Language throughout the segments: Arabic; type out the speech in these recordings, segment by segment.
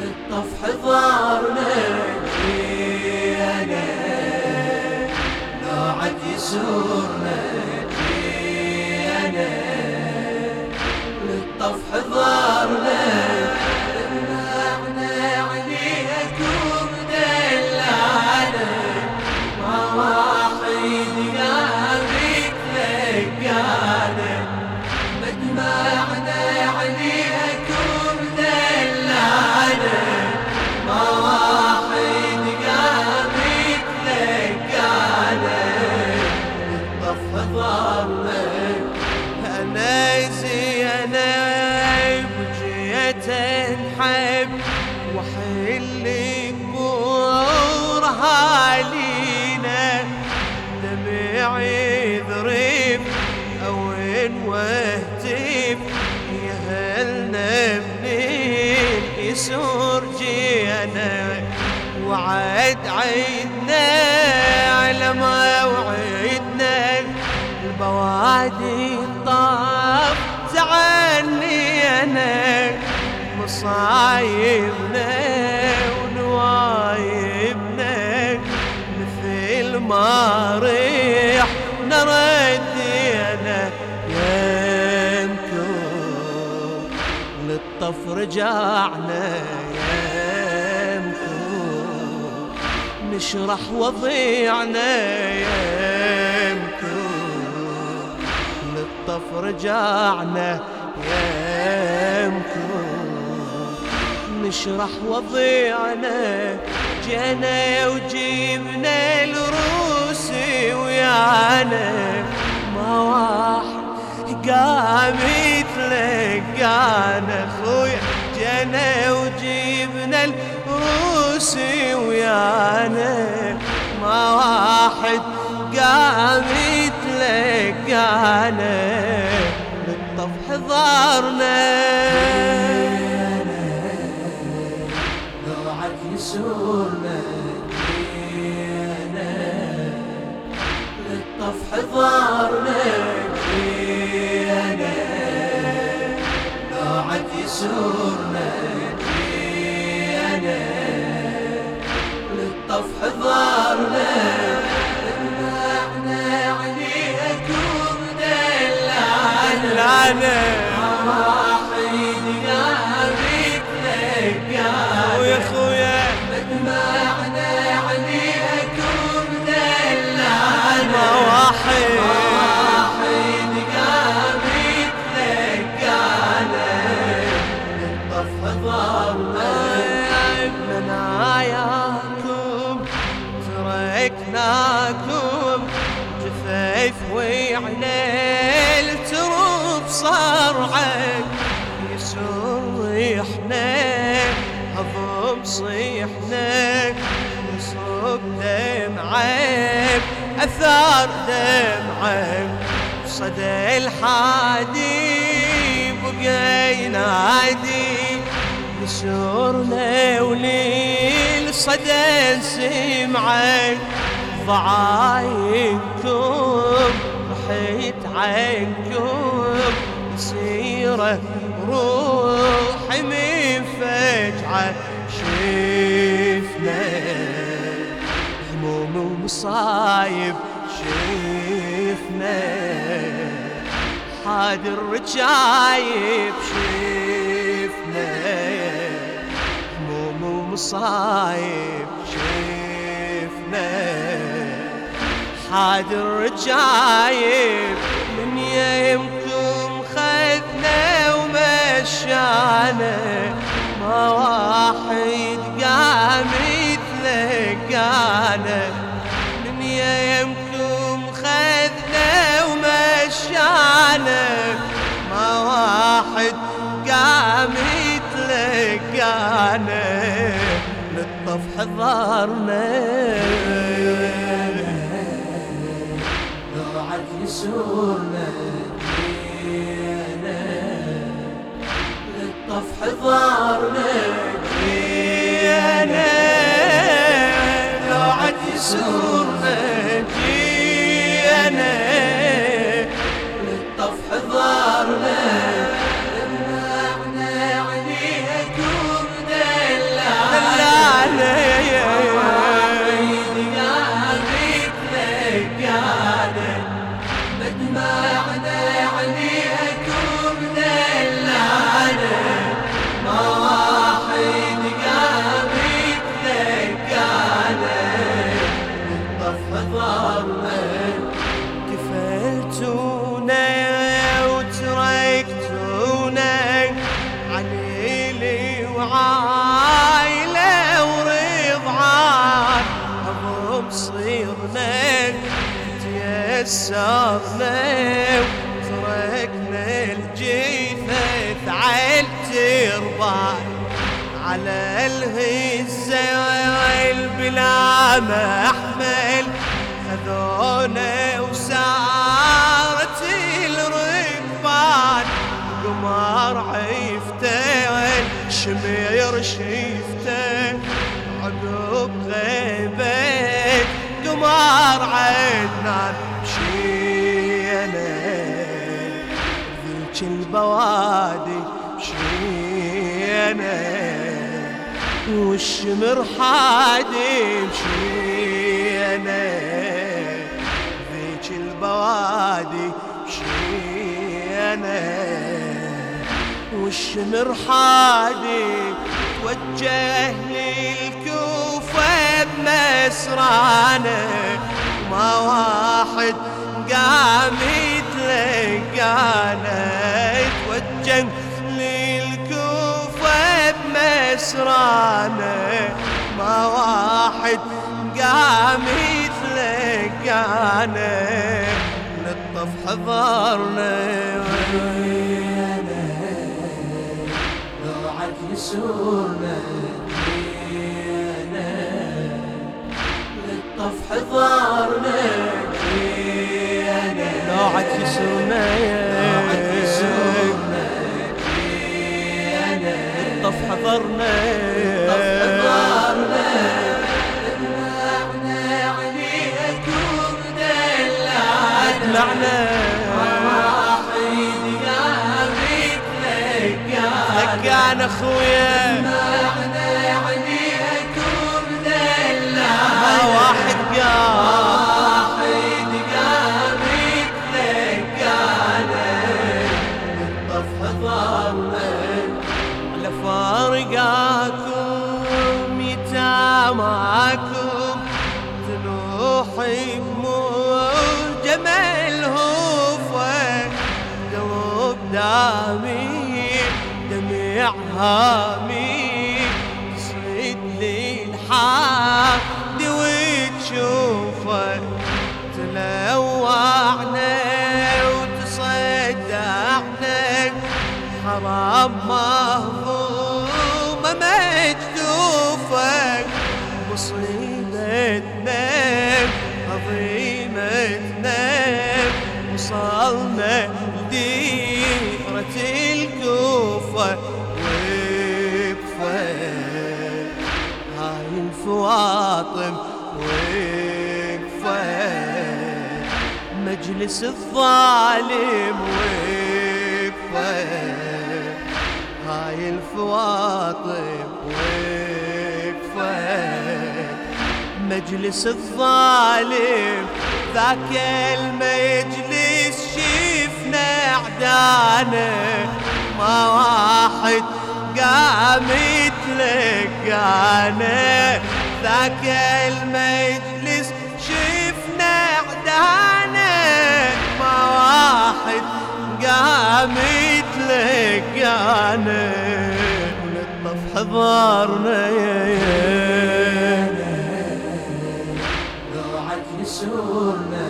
للطف حضارنا جينا لوعد يسورنا جينا للطف حضارنا يسور جينا وعد عيدنا على ما وعدنا البوادي طاف زعلني أنا مصايبنا للطف رجعنا يمكن نشرح وضيعنا يمكن للطف رجعنا يمكن نشرح وضيعنا جينا وجيبنا الروسي ويانا. ما واحد قام يتلقانا خويا جينا وجيبنا الروسي ويانا. ما واحد قام يتلقانا للطف حضارنا يسورنا جينا. للطف حضارنا يسورنا جينا للطف حضارنا دلعنا عليكم دلعنا يا هضم صيحنا نصب دمعك أثار دمعك صدى الحادي بقى ينادي نسورنا وليل صدى سمعك. ضعاينكم رحيت عنكم سيرة روحي من فجعة شفنا هموم ومصايب شفنا حادر رجايب شفنا هموم ومصايب شفنا حادر رجايب من يمكم خذنا ومشانا ما واحد يتلقانا من يمكم خذنا ومشانا ما واحد قام يتلقانا للطف حضرنا. لو عد يسورنا للطف حضارنا جينا صيرنا تيسرنا وتركنا الجثث عيل تربان على الهزة والبلا محمل خذونا وسارت الركبان قمر عيفته شمير شيفته عقب غيبه قمر عدنان مشينا. ذيك البوادي مشينا. والشمر حادي مشينا. ذيك البوادي مشينا. والشمر حادي توجه للكوفة بمسرانه ما واحد قام يتلقانا يتوجه للكوفة بمسرانه ما واحد قام يتلقانا للطف حضرنا ضاعت حضارنا جينا ضاعت يسرنا طف حضرنا. طف حضارنا دمعنا دامي دمع هامي تصيد لي الحاد وتشوفه تلوعنا وتصدعنا. حرام مهضومة مجدوفة مصيبتنا عظيمتنا وصلنا لديرة الكوفة وقفة هاي الفواطم وقفة مجلس الظالم وقفة هاي الفواطم وقفة مجلس الظالم ذاك المجلس عدانه ما واحد قام يتلقانا ذاك المجلس شفنا عدانه ما واحد قام يتلقانا ونطف حضارنا ضاعت يسورنا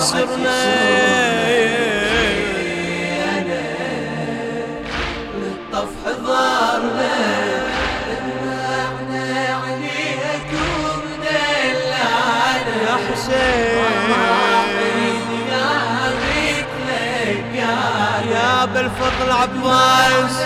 بنوعد سرنا للطف حضارنا دمعنا عليكم دلعنا يا حسين لقانا يا بالفضل عباس